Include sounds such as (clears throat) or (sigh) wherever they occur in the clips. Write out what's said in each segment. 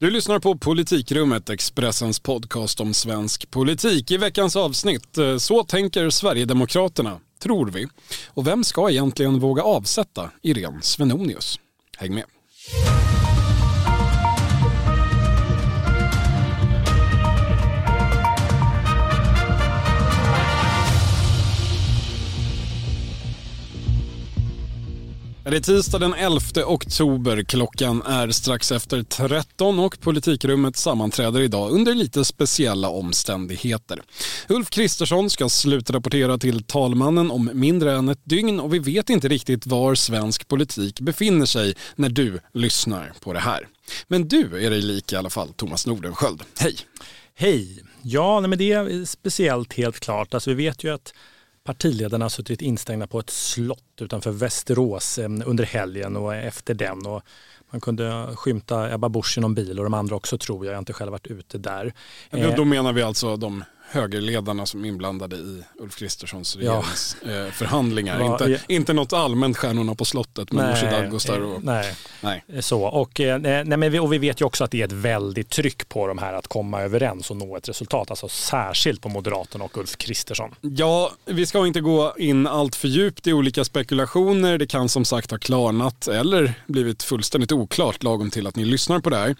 Du lyssnar på Politikrummet, Expressens podcast om svensk politik. I veckans avsnitt, eh, så tänker Sverigedemokraterna, tror vi. Och vem ska egentligen våga avsätta Irene Svenonius? Häng med. Det är tisdag den 11 oktober. Klockan är strax efter 13 och politikrummet sammanträder idag under lite speciella omständigheter. Ulf Kristersson ska slutrapportera till talmannen om mindre än ett dygn och vi vet inte riktigt var svensk politik befinner sig när du lyssnar på det här. Men du är dig lik i alla fall, Thomas Nordenskjöld. Hej! Hej! Ja, men det är speciellt helt klart. Alltså, vi vet ju att partiledarna har suttit instängda på ett slott utanför Västerås eh, under helgen och efter den. Och man kunde skymta Ebba Busch i någon bil och de andra också tror jag. Jag har inte själv varit ute där. Då menar vi alltså de högerledarna som inblandade i Ulf Kristerssons regeringsförhandlingar. Ja. inte, inte något allmänt Stjärnorna på slottet med Nooshi Dadgostar. Och, nej, nej. Så, och, eh, nej, men vi, och vi vet ju också att det är ett väldigt tryck på de här att komma överens och nå ett resultat. Alltså särskilt på Moderaterna och Ulf Kristersson. Ja, vi ska inte gå in allt för djupt i olika spekulationer. Det kan som sagt ha klarnat eller blivit fullständigt oklart lagom till att ni lyssnar på det här.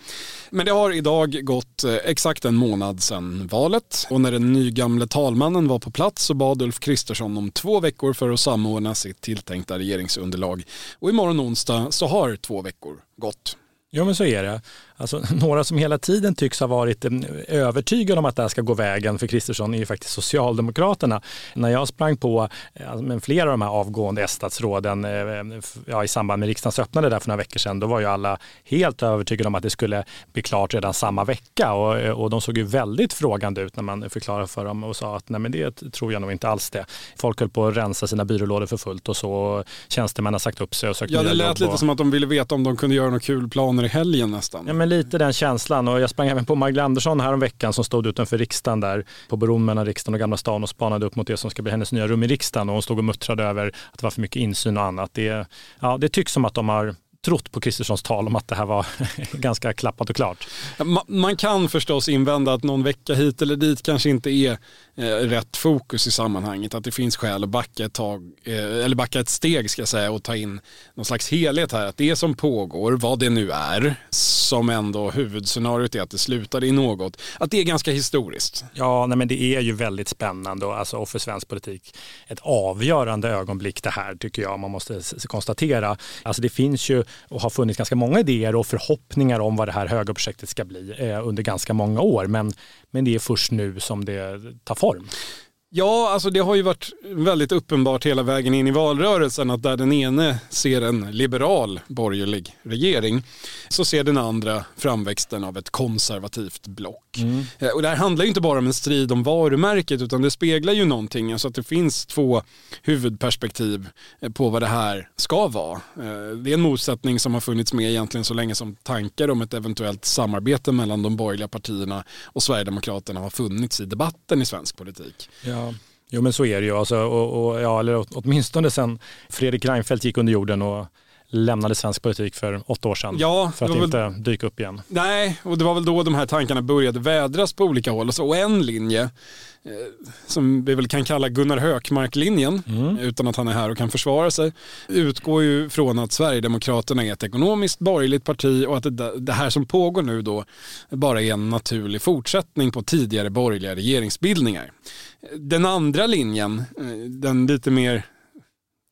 Men det har idag gått eh, exakt en månad sedan valet och när den nygamle talmannen var på plats så bad Ulf Kristersson om två veckor för att samordna sitt tilltänkta regeringsunderlag. Och imorgon onsdag så har två veckor gått. Ja men så är det. Alltså, (laughs) några som hela tiden tycks ha varit eh, övertygade om att det här ska gå vägen för Kristersson är ju faktiskt Socialdemokraterna. När jag sprang på eh, med flera av de här avgående S-statsråden eh, ja, i samband med riksdagens öppnande där för några veckor sedan, då var ju alla helt övertygade om att det skulle bli klart redan samma vecka och, och de såg ju väldigt frågande ut när man förklarade för dem och sa att nej men det tror jag nog inte alls det. Folk höll på att rensa sina byrålådor för fullt och så tjänstemän har sagt upp sig och sökt Ja det lät lite och... som att de ville veta om de kunde göra några kul planer i helgen nästan. Ja, men lite den känslan och jag sprang även på Magdalena Andersson här om veckan som stod utanför riksdagen där på bron mellan riksdagen och Gamla stan och spanade upp mot det som ska bli hennes nya rum i riksdagen och hon stod och muttrade över att det var för mycket insyn och annat. Det, ja, det tycks som att de har trott på Kristerssons tal om att det här var (laughs) ganska klappat och klart. Man kan förstås invända att någon vecka hit eller dit kanske inte är eh, rätt fokus i sammanhanget. Att det finns skäl att backa ett, tag, eh, eller backa ett steg ska säga, och ta in någon slags helhet här. Att det som pågår, vad det nu är, som ändå huvudscenariot är att det slutade i något, att det är ganska historiskt. Ja, nej, men det är ju väldigt spännande och, alltså, och för svensk politik ett avgörande ögonblick det här tycker jag man måste konstatera. Alltså det finns ju och har funnits ganska många idéer och förhoppningar om vad det här höga projektet ska bli eh, under ganska många år. Men, men det är först nu som det tar form. Ja, alltså det har ju varit väldigt uppenbart hela vägen in i valrörelsen att där den ene ser en liberal borgerlig regering så ser den andra framväxten av ett konservativt block. Mm. Eh, och det här handlar ju inte bara om en strid om varumärket utan det speglar ju någonting, alltså att det finns två huvudperspektiv eh, på vad det här ska vara. Eh, det är en motsättning som har funnits med egentligen så länge som tankar om ett eventuellt samarbete mellan de borgerliga partierna och Sverigedemokraterna har funnits i debatten i svensk politik. Ja. Ja. Jo men så är det ju. Alltså, och, och, ja, eller åtminstone sen Fredrik Reinfeldt gick under jorden och lämnade svensk politik för åtta år sedan ja, för att inte väl... dyka upp igen. Nej, och det var väl då de här tankarna började vädras på olika håll. Och en linje eh, som vi väl kan kalla Gunnar Hökmark-linjen, mm. utan att han är här och kan försvara sig, utgår ju från att Sverigedemokraterna är ett ekonomiskt borgerligt parti och att det, det här som pågår nu då bara är en naturlig fortsättning på tidigare borgerliga regeringsbildningar. Den andra linjen, eh, den lite mer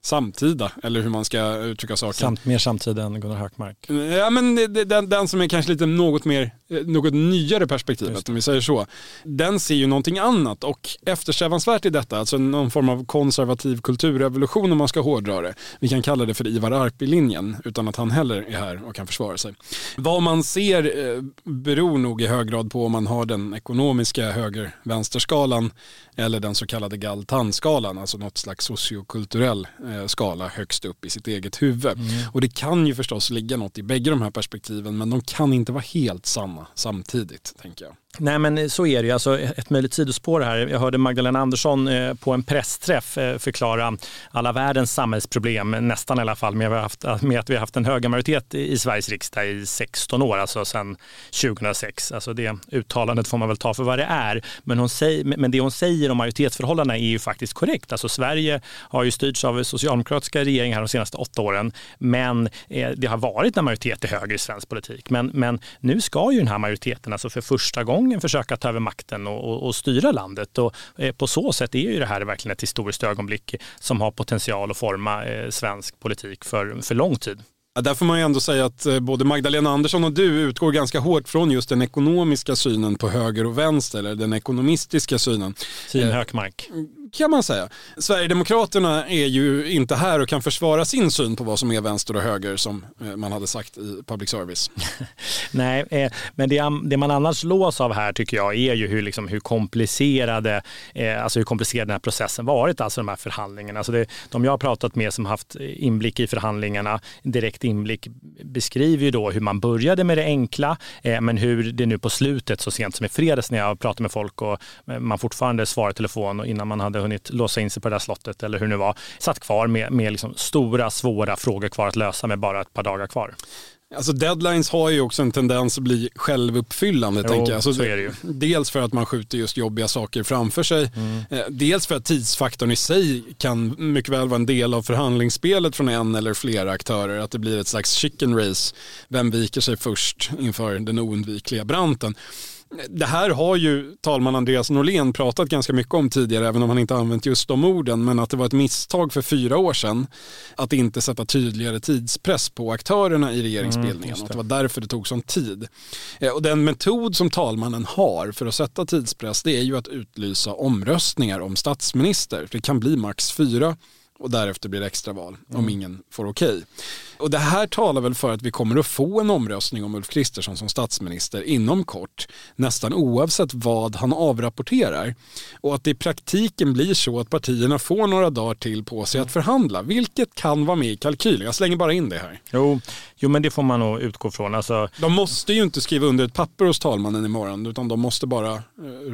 samtida, eller hur man ska uttrycka saken. Samt, mer samtida än Gunnar Hökmark. Ja, men den, den som är kanske lite något mer, något nyare perspektivet, om vi säger så. Den ser ju någonting annat och eftersträvansvärt i detta, alltså någon form av konservativ kulturrevolution om man ska hårdra det. Vi kan kalla det för Ivar Arpi-linjen, utan att han heller är här och kan försvara sig. Vad man ser eh, beror nog i hög grad på om man har den ekonomiska höger-vänsterskalan eller den så kallade Galtan-skalan, alltså något slags sociokulturell eh, eh, skala högst upp i sitt eget huvud. Mm. Och det kan ju förstås ligga något i bägge de här perspektiven men de kan inte vara helt sanna samtidigt tänker jag. Nej men så är det ju. Alltså, ett möjligt sidospår här. Jag hörde Magdalena Andersson eh, på en pressträff eh, förklara alla världens samhällsproblem, nästan i alla fall, med, haft, med att vi har haft en höga majoritet i Sveriges riksdag i 16 år, alltså sedan 2006. Alltså det uttalandet får man väl ta för vad det är. Men, hon säger, men det hon säger om majoritetsförhållandena är ju faktiskt korrekt. Alltså Sverige har ju styrts av socialdemokratiska regeringar de senaste åtta åren, men eh, det har varit en majoritet till höger i svensk politik. Men, men nu ska ju den här majoriteten, alltså för första gången gången försöka ta över makten och, och, och styra landet. Och, eh, på så sätt är ju det här verkligen ett historiskt ögonblick som har potential att forma eh, svensk politik för, för lång tid. Ja, där får man ju ändå säga att eh, både Magdalena Andersson och du utgår ganska hårt från just den ekonomiska synen på höger och vänster, eller den ekonomistiska synen. Syn Hökmark kan man säga. Sverigedemokraterna är ju inte här och kan försvara sin syn på vad som är vänster och höger som eh, man hade sagt i public service. (laughs) Nej, eh, men det, det, man annars lås av här tycker jag är ju hur, liksom, hur komplicerade eh, alltså hur komplicerad den här processen varit, alltså de här förhandlingarna. Alltså det, de jag har pratat med som haft inblick i förhandlingarna, direkt inblick, beskriver ju då hur man började med det enkla, eh, men hur det nu på slutet, så sent som i fredags när jag pratade med folk och eh, man fortfarande svarar i telefon och innan man hade hunnit låsa in sig på det där slottet eller hur det nu var, satt kvar med, med liksom stora svåra frågor kvar att lösa med bara ett par dagar kvar. Alltså deadlines har ju också en tendens att bli självuppfyllande. Jo, tänker jag. Alltså, så är det ju. Dels för att man skjuter just jobbiga saker framför sig. Mm. Eh, dels för att tidsfaktorn i sig kan mycket väl vara en del av förhandlingsspelet från en eller flera aktörer. Att det blir ett slags chicken race. Vem viker sig först inför den oundvikliga branten? Det här har ju talman Andreas Norlén pratat ganska mycket om tidigare, även om han inte använt just de orden, men att det var ett misstag för fyra år sedan att inte sätta tydligare tidspress på aktörerna i regeringsbildningen. Mm, det. det var därför det tog sån tid. Eh, och den metod som talmannen har för att sätta tidspress, det är ju att utlysa omröstningar om statsminister. Det kan bli max fyra och därefter blir det extraval mm. om ingen får okej. Okay. Och det här talar väl för att vi kommer att få en omröstning om Ulf Kristersson som statsminister inom kort, nästan oavsett vad han avrapporterar. Och att det i praktiken blir så att partierna får några dagar till på sig att förhandla, vilket kan vara med i kalkylen. Jag slänger bara in det här. Jo, jo men det får man nog utgå från. Alltså... De måste ju inte skriva under ett papper hos talmannen imorgon, utan de måste bara eh,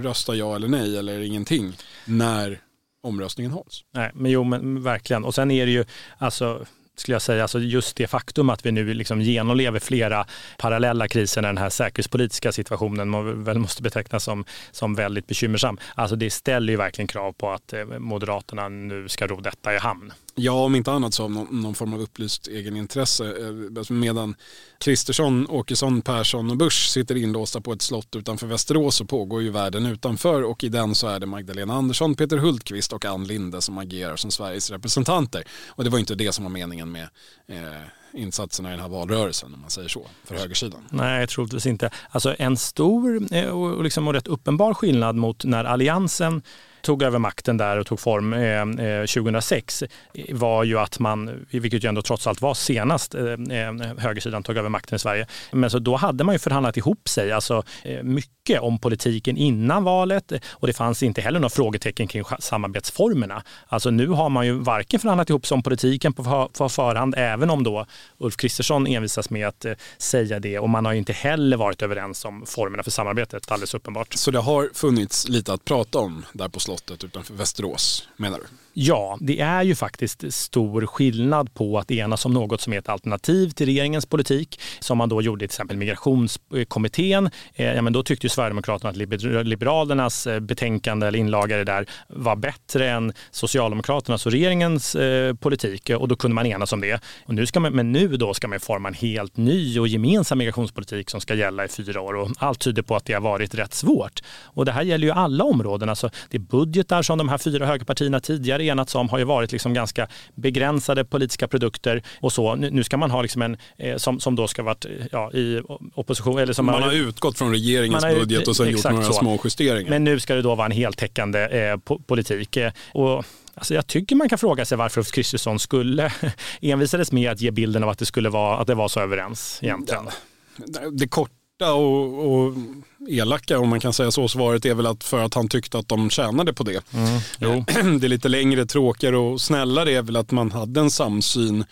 rösta ja eller nej eller ingenting när omröstningen hålls. Nej, men jo, men verkligen. Och sen är det ju, alltså skulle jag säga, alltså just det faktum att vi nu liksom genomlever flera parallella kriser när den här säkerhetspolitiska situationen man väl måste betecknas som, som väldigt bekymmersam. Alltså det ställer ju verkligen krav på att eh, Moderaterna nu ska ro detta i hamn. Ja, om inte annat så av någon, någon form av upplyst egenintresse. Eh, alltså medan Kristersson, Åkesson, Persson och Busch sitter inlåsta på ett slott utanför Västerås så pågår ju världen utanför och i den så är det Magdalena Andersson, Peter Hultqvist och Ann Linde som agerar som Sveriges representanter. Och det var inte det som var meningen med eh, insatserna i den här valrörelsen om man säger så, för högersidan? Nej, troligtvis inte. Alltså en stor eh, och, liksom, och rätt uppenbar skillnad mot när Alliansen tog över makten där och tog form eh, eh 2006 var ju att man, vilket ju ändå trots allt var senast eh, eh, högersidan tog över makten i Sverige, men så då hade man ju förhandlat ihop sig, alltså eh, mycket om politiken innan valet och det fanns inte heller några frågetecken kring samarbetsformerna. Alltså nu har man ju varken förhandlat ihop sig om politiken på, på förhand, även om då Ulf Kristersson envisas med att eh, säga det och man har ju inte heller varit överens om formerna för samarbetet, alldeles uppenbart. Så det har funnits lite att prata om där på slottet utanför Västerås, menar du? Ja, det är ju faktiskt stor skillnad på att enas om något som är ett alternativ till regeringens politik, som man då gjorde till exempel migrationskommittén. Eh, ja, men då tyckte ju Sverigedemokraterna att Liberalernas eh, betänkande eller inlagare där var bättre än Socialdemokraternas och regeringens eh, politik och då kunde man enas om det. Och nu ska man, men nu då ska man forma en helt ny och gemensam migrationspolitik som ska gälla i fyra år och allt tyder på att det har varit rätt svårt. Och det här gäller ju alla områden. Alltså, det är budgetar som de här fyra högerpartierna tidigare enats om har ju varit liksom ganska begränsade politiska produkter och så. Nu ska man ha liksom en eh, som, som då ska varit ja, i opposition. Eller som man, man har utgått från regeringens har, budget och sen gjort några så. små justeringar. Men nu ska det då vara en heltäckande eh, politik. Eh, och Alltså jag tycker man kan fråga sig varför Ulf Kristersson skulle (laughs) envisades med att ge bilden av att det, skulle vara, att det var så överens egentligen. Det korta korta och, och elaka om man kan säga så svaret är väl att för att han tyckte att de tjänade på det. Mm, (clears throat) det lite längre, tråkigare och snällare är väl att man hade en samsyn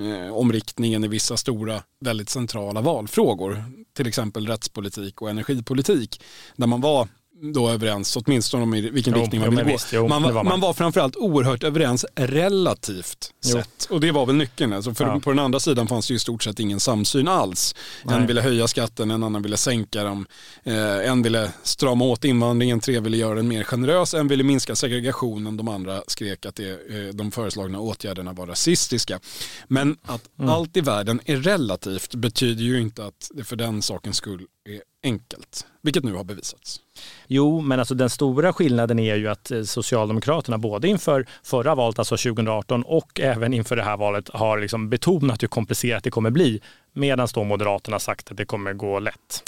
eh, om riktningen i vissa stora, väldigt centrala valfrågor. Till exempel rättspolitik och energipolitik. Där man var då överens, åtminstone om i vilken jo, riktning man ville gå. Visst, jo, man, var, man. man var framförallt oerhört överens relativt sett. Och det var väl nyckeln. Alltså för ja. På den andra sidan fanns det i stort sett ingen samsyn alls. Nej. En ville höja skatten, en annan ville sänka dem. Eh, en ville strama åt invandringen, tre ville göra den mer generös, en ville minska segregationen, de andra skrek att det, eh, de föreslagna åtgärderna var rasistiska. Men att mm. allt i världen är relativt betyder ju inte att det för den sakens skull är enkelt, vilket nu har bevisats. Jo, men alltså den stora skillnaden är ju att eh, Socialdemokraterna både inför förra valet, alltså 2018 och även inför det här valet har liksom betonat hur komplicerat det kommer bli medan då Moderaterna sagt att det kommer gå lätt.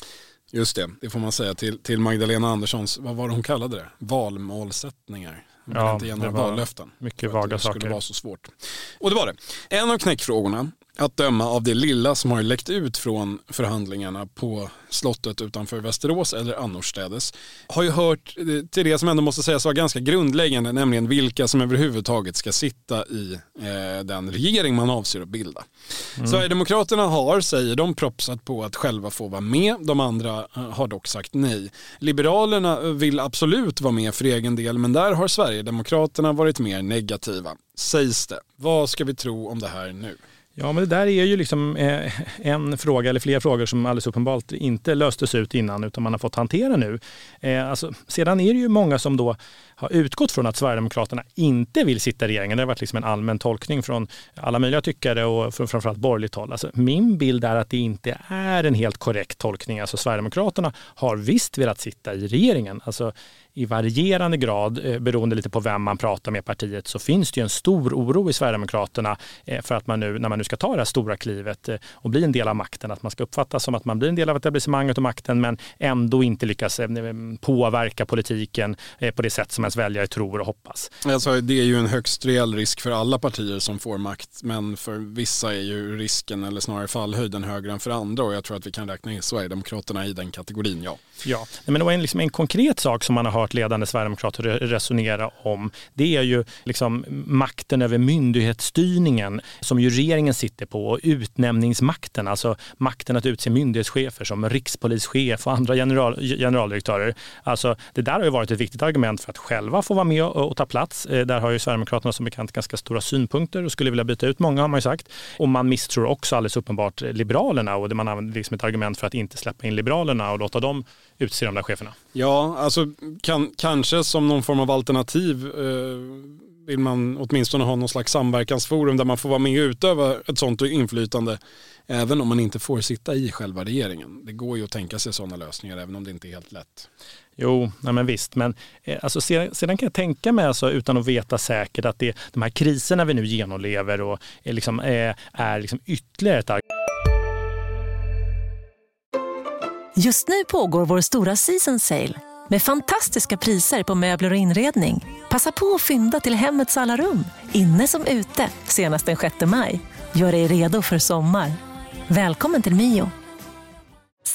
Just det, det får man säga till, till Magdalena Anderssons, vad var det hon kallade det? Valmålsättningar. Hon ja, inte ge några vallöften. Mycket vaga saker. Det skulle vara så svårt. Och det var det. En av knäckfrågorna att döma av det lilla som har läckt ut från förhandlingarna på slottet utanför Västerås eller annorstädes har ju hört till det som ändå måste sägas vara ganska grundläggande, nämligen vilka som överhuvudtaget ska sitta i eh, den regering man avser att bilda. Mm. Sverigedemokraterna har, säger de, propsat på att själva få vara med. De andra eh, har dock sagt nej. Liberalerna vill absolut vara med för egen del, men där har Sverigedemokraterna varit mer negativa, sägs det. Vad ska vi tro om det här nu? Ja, men det där är ju liksom eh, en fråga eller flera frågor som alldeles uppenbart inte löstes ut innan utan man har fått hantera nu. Eh, alltså, sedan är det ju många som då har utgått från att Sverigedemokraterna inte vill sitta i regeringen. Det har varit liksom en allmän tolkning från alla möjliga tyckare och från framförallt borgerligt håll. Alltså, min bild är att det inte är en helt korrekt tolkning. Alltså, Sverigedemokraterna har visst velat sitta i regeringen. Alltså, i varierande grad, eh, beroende lite på vem man pratar med i partiet, så finns det ju en stor oro i Sverigedemokraterna eh, för att man nu, när man nu ska ta det här stora klivet eh, och bli en del av makten, att man ska uppfattas som att man blir en del av etablissemanget och makten men ändå inte lyckas påverka politiken på det sätt som ens väljare tror och hoppas. Alltså, det är ju en högst reell risk för alla partier som får makt, men för vissa är ju risken, eller snarare fallhöjden, högre än för andra och jag tror att vi kan räkna in Sverigedemokraterna i den kategorin, ja. Ja, men det var en, liksom en konkret sak som man har hört ledande sverigedemokrater resonera om. Det är ju liksom makten över myndighetsstyrningen som ju regeringen sitter på och utnämningsmakten, alltså makten att utse myndighetschefer som rikspolischef och andra general, generaldirektörer. Alltså, det där har ju varit ett viktigt argument för att själva få vara med och, och ta plats. Eh, där har ju Sverigedemokraterna som bekant ganska stora synpunkter och skulle vilja byta ut många har man ju sagt. Och man misstror också alldeles uppenbart Liberalerna och det man använder liksom ett argument för att inte släppa in Liberalerna och låta dem utse de där cheferna? Ja, alltså kan, kanske som någon form av alternativ eh, vill man åtminstone ha någon slags samverkansforum där man får vara med och utöva ett sånt inflytande även om man inte får sitta i själva regeringen. Det går ju att tänka sig sådana lösningar även om det inte är helt lätt. Jo, nej men visst, men eh, alltså, sedan, sedan, kan jag tänka mig, alltså, utan att veta säkert, att det, de här kriserna vi nu genomlever och är, liksom, eh, är liksom ytterligare ett Just nu pågår vår stora season sale med fantastiska priser på möbler och inredning. Passa på att fynda till hemmets alla rum, inne som ute, senast den 6 maj. Gör dig redo för sommar. Välkommen till Mio.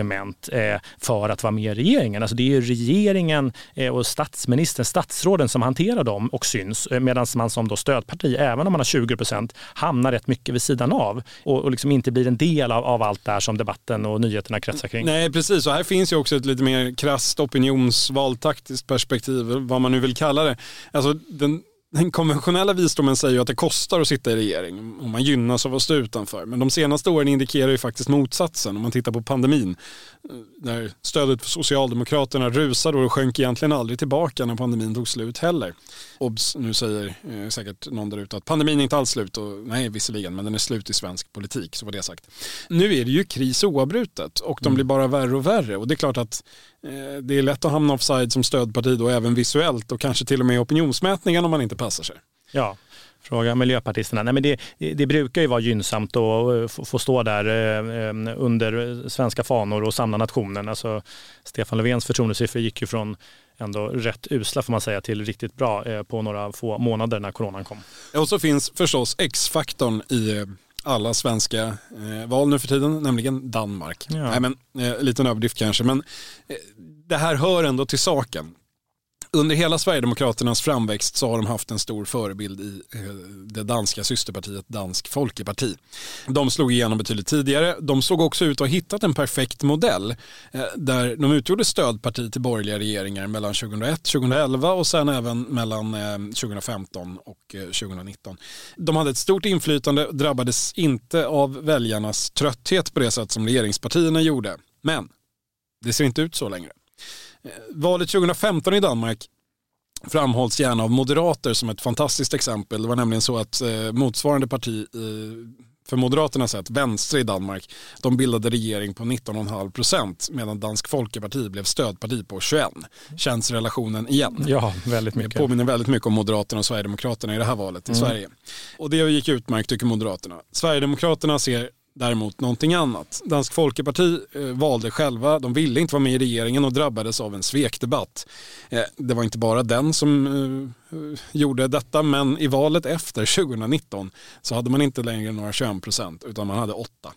argument eh, för att vara med i regeringen. Alltså det är ju regeringen eh, och statsministern, statsråden som hanterar dem och syns eh, medan man som då stödparti, även om man har 20 procent, hamnar rätt mycket vid sidan av och, och liksom inte blir en del av, av allt det här som debatten och nyheterna kretsar kring. Nej, precis. Och här finns ju också ett lite mer krasst opinionsvaltaktiskt perspektiv, vad man nu vill kalla det. Alltså den, den konventionella visdomen säger ju att det kostar att sitta i regering och man gynnas av att stå utanför. Men de senaste åren indikerar ju faktiskt motsatsen. Om man tittar på pandemin, där stödet för Socialdemokraterna rusade och sjönk egentligen aldrig tillbaka när pandemin tog slut heller. Obs, nu säger eh, säkert någon där ute att pandemin är inte alls slut. Och, nej, visserligen, men den är slut i svensk politik, så var det sagt. Nu är det ju kris oavbrutet och de mm. blir bara värre och värre. Och det är klart att eh, det är lätt att hamna offside som stödparti då, även visuellt och kanske till och med i opinionsmätningen om man inte passar sig. Ja, Fråga miljöpartisterna. Nej, men det, det brukar ju vara gynnsamt att få stå där eh, under svenska fanor och samla nationen. Alltså, Stefan Löfvens förtroendesiffror gick ju från ändå rätt usla får man säga till riktigt bra eh, på några få månader när coronan kom. Och så finns förstås X-faktorn i alla svenska eh, val nu för tiden, nämligen Danmark. Ja. Nej, men, eh, liten överdrift kanske, men eh, det här hör ändå till saken under hela Sverigedemokraternas framväxt så har de haft en stor förebild i eh, det danska systerpartiet Dansk Folkeparti. De slog igenom betydligt tidigare. De såg också ut att ha hittat en perfekt modell eh, där de utgjorde stödparti till borgerliga regeringar mellan 2001, 2011 och sen även mellan eh, 2015 och 2019. De hade ett stort inflytande och drabbades inte av väljarnas trötthet på det sätt som regeringspartierna gjorde. Men det ser inte ut så längre. Valet 2015 i Danmark framhålls gärna av moderater som ett fantastiskt exempel. Det var nämligen så att eh, motsvarande parti för Moderaterna sett, Venstre i Danmark, de bildade regering på 19,5 procent medan Dansk Folkeparti blev stödparti på 21. Känns relationen igen? Ja, väldigt mycket. Det påminner väldigt mycket om Moderaterna och Sverigedemokraterna i det här valet i mm. Sverige. Och det gick utmärkt tycker Moderaterna. Sverigedemokraterna ser däremot någonting annat. Dansk Folkeparti eh, valde själva, de ville inte vara med i regeringen och drabbades av en svekdebatt. Eh, det var inte bara den som eh, eh gjorde detta, men i valet efter 2019 så hade man inte längre några 21 procent utan man hade 8.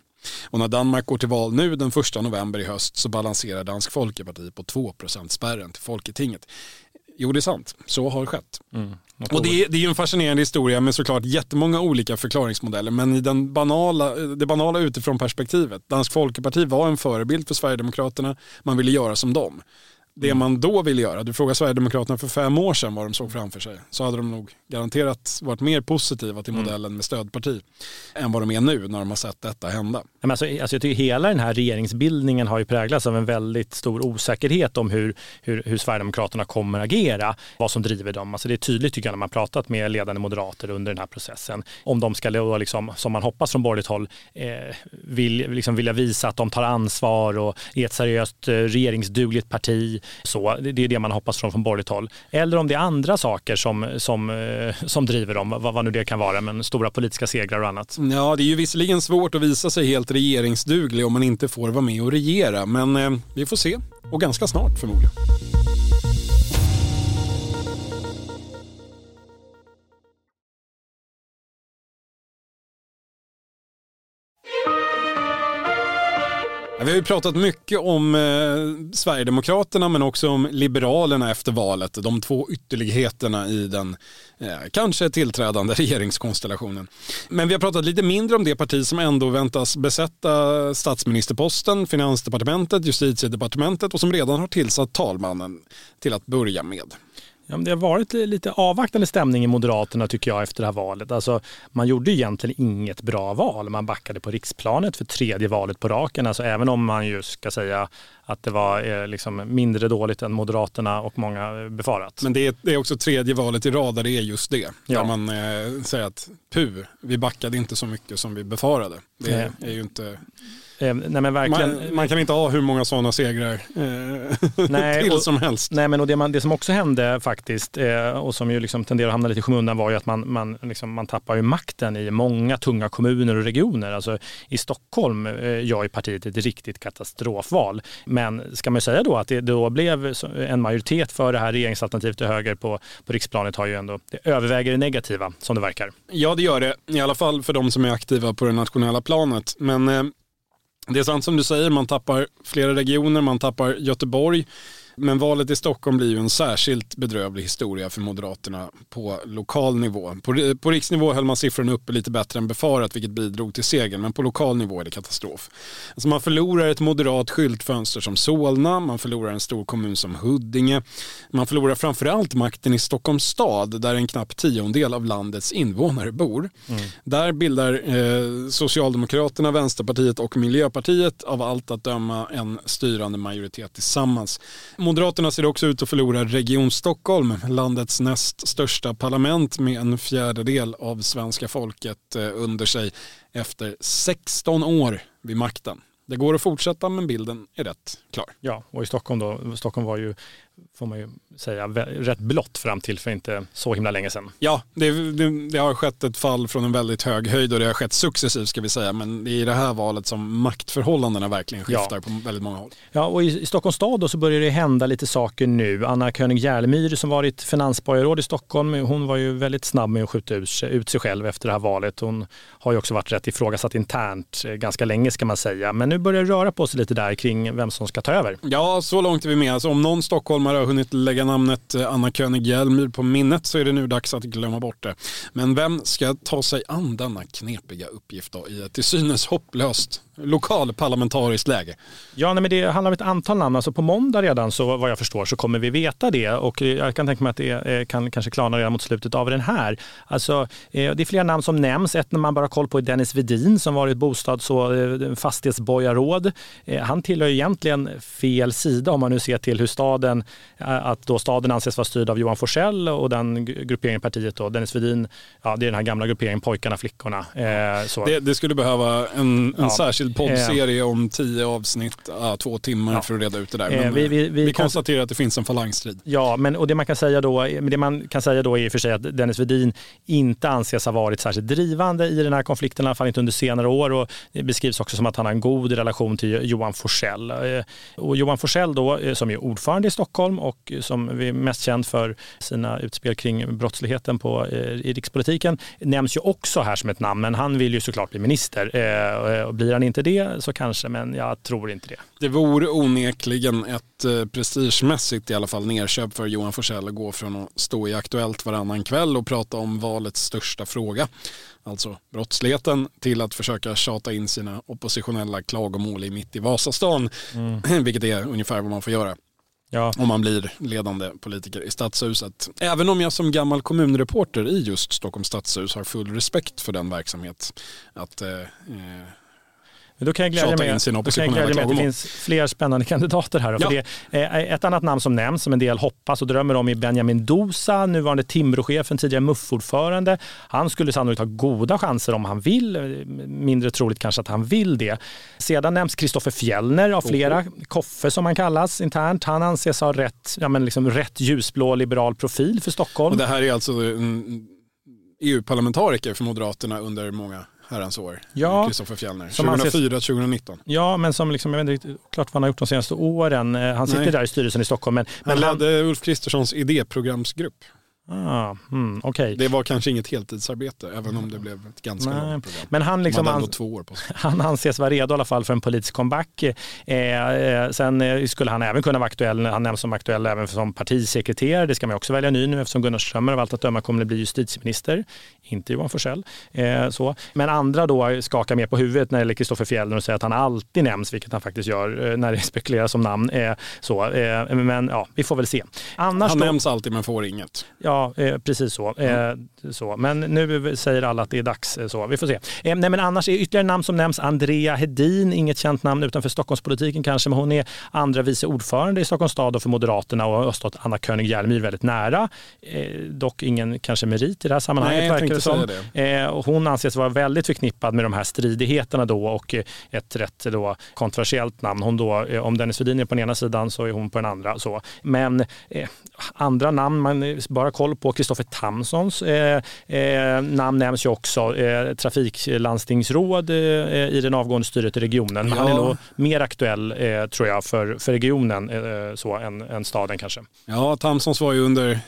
Och när Danmark går till val nu den 1 november i höst så balanserar Dansk Folkeparti på 2% spärren till Folketinget. Jo, det är sant. Så har skett. Mm. Och det är, det är en fascinerande historia med såklart jättemånga olika förklaringsmodeller. Men i den banala, det banala utifrån perspektivet. Dansk Folkeparti var en förebild för Sverigedemokraterna. Man ville göra som dem det mm. man då ville göra, du frågar Sverigedemokraterna för fem år sedan vad de såg framför sig, så hade de nog garanterat varit mer positiva till mm. modellen med stödparti än vad de är nu när de har sett detta hända. Men alltså, alltså jag tycker hela den här regeringsbildningen har ju präglats av en väldigt stor osäkerhet om hur, hur, hur Sverigedemokraterna kommer agera, vad som driver dem. Alltså det är tydligt tycker jag när man pratat med ledande moderater under den här processen. Om de ska, liksom, som man hoppas från borgerligt håll, eh, vill, liksom vilja visa att de tar ansvar och är ett seriöst eh, regeringsdugligt parti så, det är det man hoppas från, från borgerligt håll. Eller om det är andra saker som, som, eh, som driver dem, vad, vad nu det kan vara, men stora politiska segrar och annat. Ja, det är ju visserligen svårt att visa sig helt regeringsduglig om man inte får vara med och regera, men eh, vi får se. Och ganska snart förmodligen. Vi har ju pratat mycket om eh, Sverigedemokraterna men också om Liberalerna efter valet. De två ytterligheterna i den eh, kanske tillträdande (laughs) regeringskonstellationen. Men vi har pratat lite mindre om det parti som ändå väntas besätta statsministerposten, finansdepartementet, justitiedepartementet och som redan har tillsatt talmannen till att börja med. Ja, det har varit lite avvaktande stämning i Moderaterna tycker jag efter det här valet. Alltså, man gjorde egentligen inget bra val. Man backade på riksplanet för tredje valet på raken. Alltså, även om man ju ska säga att det var eh, liksom mindre dåligt än Moderaterna och många befarat. Men det är, det är också tredje valet i rad där det är just det. Ja. Där man eh, säger att pu, vi backade inte så mycket som vi befarade. Det är, är ju inte Eh, nej, men verkligen. Man, man, kan inte ha hur många sådana segrar eh, (laughs) nej, till och, som helst. Nej, men och det, man, det som också hände faktiskt eh, och som ju liksom tenderar att hamna lite i skymundan var ju att man, man, liksom, man tappar ju makten i många tunga kommuner och regioner. Alltså, I Stockholm eh, gör ju partiet ett riktigt katastrofval. Men ska man säga då att det då blev en majoritet för det här regeringsalternativet till höger på, på riksplanet har ju ändå, det överväger det negativa som det verkar. Ja det gör det, i alla fall för de som är aktiva på det nationella planet. Men eh, det är sant som du säger, man tappar flera regioner, man tappar Göteborg. Men valet i Stockholm blir ju en särskilt bedrövlig historia för Moderaterna på lokal nivå. På, på riksnivå höll man siffrorna uppe lite bättre än befarat vilket bidrog till segern men på lokal nivå är det katastrof. Alltså man förlorar ett moderat skyltfönster som Solna, man förlorar en stor kommun som Huddinge, man förlorar framförallt makten i Stockholms stad där en knapp tiondel av landets invånare bor. Mm. Där bildar eh, Socialdemokraterna, Vänsterpartiet och Miljöpartiet av allt att döma en styrande majoritet tillsammans. Moderaterna ser också ut att förlora Region Stockholm, landets näst största parlament med en fjärdedel av svenska folket eh, under sig efter 16 år vid makten. Det går att fortsätta men bilden är rätt klar. Ja, och i Stockholm då, Stockholm var ju får man ju säga, rätt blott fram till för inte så himla länge sedan. Ja, det, det, det, har skett ett fall från en väldigt hög höjd och det har skett successivt ska vi säga. Men det är i det här valet som maktförhållandena verkligen skiftar ja. på väldigt många håll. Ja, och i, i Stockholms stad då så börjar det hända lite saker nu. Anna König Järlemyr som varit finansborgarråd i Stockholm, hon var ju väldigt snabb med att skjuta ut sig, ut sig själv efter det här valet. Hon har ju också varit rätt ifrågasatt internt eh, ganska länge ska man säga. Men nu börjar det röra på sig lite där kring vem som ska ta över. Ja, så långt är vi med. Alltså, om någon stockholmare har hunnit lägga namnet eh, Anna König Hjelmyr på minnet så är det nu dags att glömma bort det. Men vem ska ta sig an denna knepiga uppgift då i ett till synes hopplöst lokalparlamentariskt läge? Ja, nej, men det handlar om ett antal namn. Alltså på måndag redan, så vad jag förstår, så kommer vi veta det. Och jag kan tänka mig att det eh, kan kanske klarna redan mot slutet av den här. Alltså, eh, det är flera namn som nämns. Ett när man bara har koll på är Dennis Vedin som varit bostads och eh, fastighetsborgarråd. Han tillhör egentligen fel sida om man nu ser till hur staden, att då staden anses vara styrd av Johan Forsell och den grupperingen i partiet då, Dennis Vedin, ja det är den här gamla grupperingen pojkarna, flickorna. Det, det, skulle behöva en, en ja. särskild särskild poddserie eh, om tio avsnitt, ja, två timmar ja. för att reda ut det där. Eh, men vi, vi, vi, vi konstaterar att det finns en falangstrid. Ja, men och det man kan säga då, det man kan säga då är i och för sig att Dennis Vedin inte anses ha varit särskilt drivande i den här konflikten, i alla fall inte under senare år. Och det beskrivs också som att han har en god relation till Johan Forsell. Eh, och Johan Forsell då, som är ordförande i Stockholm och som är mest känd för sina utspel kring brottsligheten på, i rikspolitiken, nämns ju också här som ett namn, men han vill ju såklart bli minister. Och blir han inte det så kanske, men jag tror inte det. Det vore onekligen ett eh, prestigemässigt i alla fall nerköp för Johan Forsell att gå från att stå i Aktuellt varannan kväll och prata om valets största fråga, alltså brottsligheten, till att försöka tjata in sina oppositionella klagomål i mitt i Vasastan, mm. (clears throat) vilket är ungefär vad man får göra. Ja. Om man blir ledande politiker i stadshuset. Även om jag som gammal kommunreporter i just Stockholms stadshus har full respekt för den verksamhet. Att eh, eh men då kan jag glädja mig, då kan jag glädja mig att det finns fler spännande (laughs) kandidater här. Ja. För det, ett annat namn som nämns, som en del hoppas och drömmer om, är Benjamin Dosa, nuvarande Timråchefen, tidigare MUF-ordförande. Han skulle sannolikt ha goda chanser om han vill. Mindre troligt kanske att han vill det. Sedan nämns Kristoffer Fjellner av flera, oh. Koffe som han kallas internt. Han anses ha rätt, ja, men liksom rätt ljusblå liberal profil för Stockholm. Och det här är alltså EU-parlamentariker för Moderaterna under många herrans år. Ja, Kristoffer Fjellner. 2004-2019. Ja, men som liksom, jag vet inte klart vad han har gjort de senaste åren. Eh, han sitter Nej. där i styrelsen i Stockholm. Men, men han ledde Ulf Kristerssons idéprogramsgrupp. Ah, mm, okay. Det var kanske inget heltidsarbete, även om det blev ett ganska Nej. långt program. Men han, liksom, han, två år på sig. (laughs) han anses vara redo i alla fall för en politisk comeback. Eh, eh, sen eh, skulle han även kunna vara aktuell, han nämns som aktuell även som partisekreterare. Det ska man också välja ny nu eftersom Gunnar Strömmer av allt att döma kommer att bli justitieminister, inte Johan Forssell. Eh, så. Men andra då skakar mer på huvudet när det gäller Kristoffer Fjellner och säger att han alltid nämns, vilket han faktiskt gör eh, när det (laughs) spekuleras om namn. Så. men ja, vi får väl se. Annars han då, nämns alltid men får inget. Ja, eh, precis så. Mm. Eh, så. Men nu säger alla att det är dags. Eh, så. Vi får se. Eh, nej, men annars är ytterligare namn som nämns Andrea Hedin, inget känt namn utanför Stockholmspolitiken kanske, men hon är andra vice ordförande i Stockholms stad och för Moderaterna och har stått Anna König Jerlemyr väldigt nära. Eh, dock ingen kanske merit i det här sammanhanget Nej, verkar det som. Det. Eh, hon anses vara väldigt förknippad med de här stridigheterna då och ett rätt då kontroversiellt namn. Hon då, om Dennis Vedin är på den ena sidan så är hon på den andra. Så. Men andra namn man bara koll på Kristoffer Tamsons eh, eh, namn nämns ju också. Eh, trafiklandstingsråd eh, i den avgående styret i regionen. Ja. Han är nog mer aktuell eh, tror jag för, för regionen eh, så, än, än staden kanske. Ja, Tamsons var ju under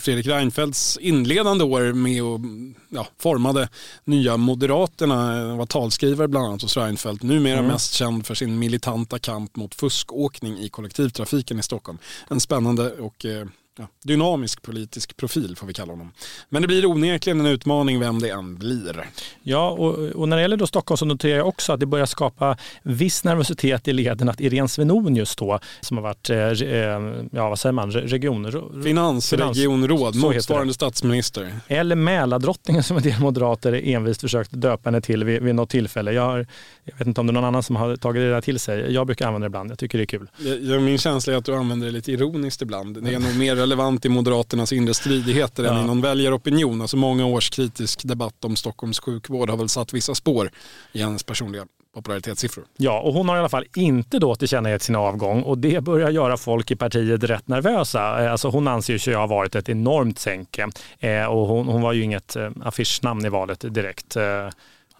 Fredrik Reinfeldts inledande år med och ja, formade nya Moderaterna, var talskrivare bland annat hos Reinfeldt, numera mm. mest känd för sin militanta kamp mot fuskåkning i kollektivtrafiken i Stockholm. En spännande och ja, dynamisk politisk profil får vi kalla honom. Men det blir onekligen en utmaning vem det än blir. Ja, och, och när det gäller då Stockholm så noterar jag också att det börjar skapa viss nervositet i leden att Irene Svenonius då, som har varit, eh, eh ja vad säger man, region... Finansregionråd, motsvarande statsminister. Eller Mälardrottningen som en del moderater envist försökt döpa henne till vid, vid något tillfälle. Jag, har, jag vet inte om det är någon annan som har tagit det där till sig. Jag brukar använda det ibland, jag tycker det är kul. Jag, min känsla är att du använder det lite ironiskt ibland. Det är nog mer relevant i Moderaternas inre stridigheter ja. än i någon väljaropinion. Alltså många års kritisk debatt om Stockholms sjukvård har väl satt vissa spår i hennes personliga popularitetssiffror. Ja, och hon har i alla fall inte då tillkännagett sin avgång och det börjar göra folk i partiet rätt nervösa. Alltså hon anser sig ha varit ett enormt sänke eh, och hon, hon var ju inget eh, affischnamn i valet direkt.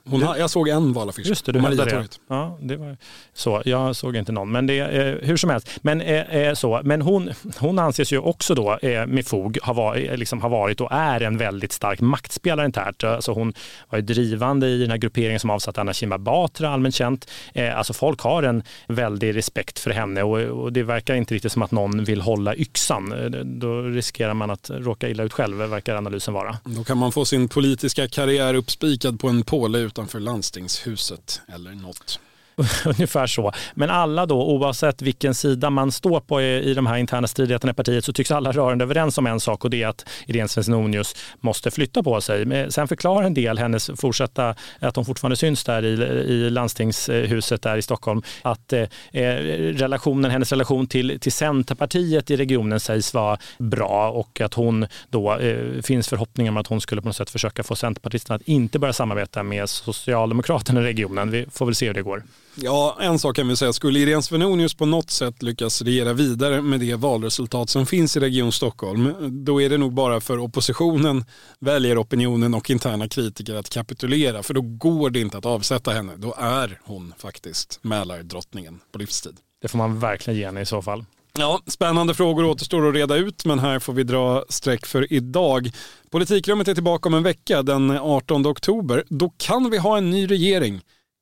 Eh, hon, jag såg en valaffisch. Just det, du hade det. Ja, det var så. Jag såg inte någon, men det eh, hur som helst. Men, eh, eh, så. men hon, hon anses ju också då eh, med fog ha varit, eh, liksom, ha varit och är en väldigt stark maktspelare internt. Alltså hon var ju drivande i den här grupperingen som avsatte Anna Kinberg Batra, allmänt känt. Eh, alltså folk har en väldig respekt för henne och, och, det verkar inte riktigt som att någon vill hålla yxan. Då riskerar man att råka illa ut själv, verkar analysen vara. Då kan man få sin politiska karriär uppspikad på en påle utanför landstingshuset eller något. (laughs) Ungefär så. Men alla då, oavsett vilken sida man står på i, i de här interna stridigheterna i partiet, så tycks alla rörande överens om en sak och det är att Irene Svenonius måste flytta på sig. Sen förklarar en del hennes fortsatta, att hon fortfarande syns där i, i landstingshuset där i Stockholm, att eh, eh, relationen, hennes relation till, till Centerpartiet i regionen sägs vara bra och att hon då eh, finns förhoppningar om att hon skulle på något sätt försöka få Centerpartisterna att inte börja samarbeta med Socialdemokraterna i regionen. Vi får väl se hur det går. Ja, en sak kan vi säga. Skulle Irene Svenonius på något sätt lyckas regera vidare med det valresultat som finns i Region Stockholm, då är det nog bara för oppositionen, väljaropinionen och interna kritiker att kapitulera. För då går det inte att avsätta henne. Då är hon faktiskt Mälardrottningen på livstid. Det får man verkligen ge henne i så fall. Ja, spännande frågor återstår att reda ut, men här får vi dra streck för idag. Politikrummet är tillbaka om en vecka, den 18 oktober. Då kan vi ha en ny regering.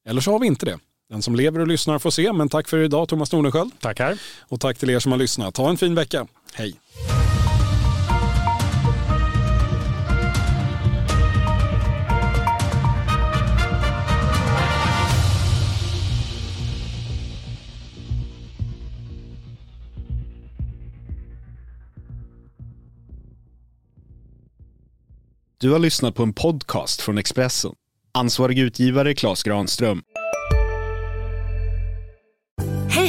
Eller så har vi inte det. Den som lever och lyssnar får se, men tack för idag Thomas Nordenskjöld. Tackar. Och tack till er som har lyssnat. Ha en fin vecka. Hej. Du har lyssnat på en podcast från Expressen. Ansvarig utgivare Klas Granström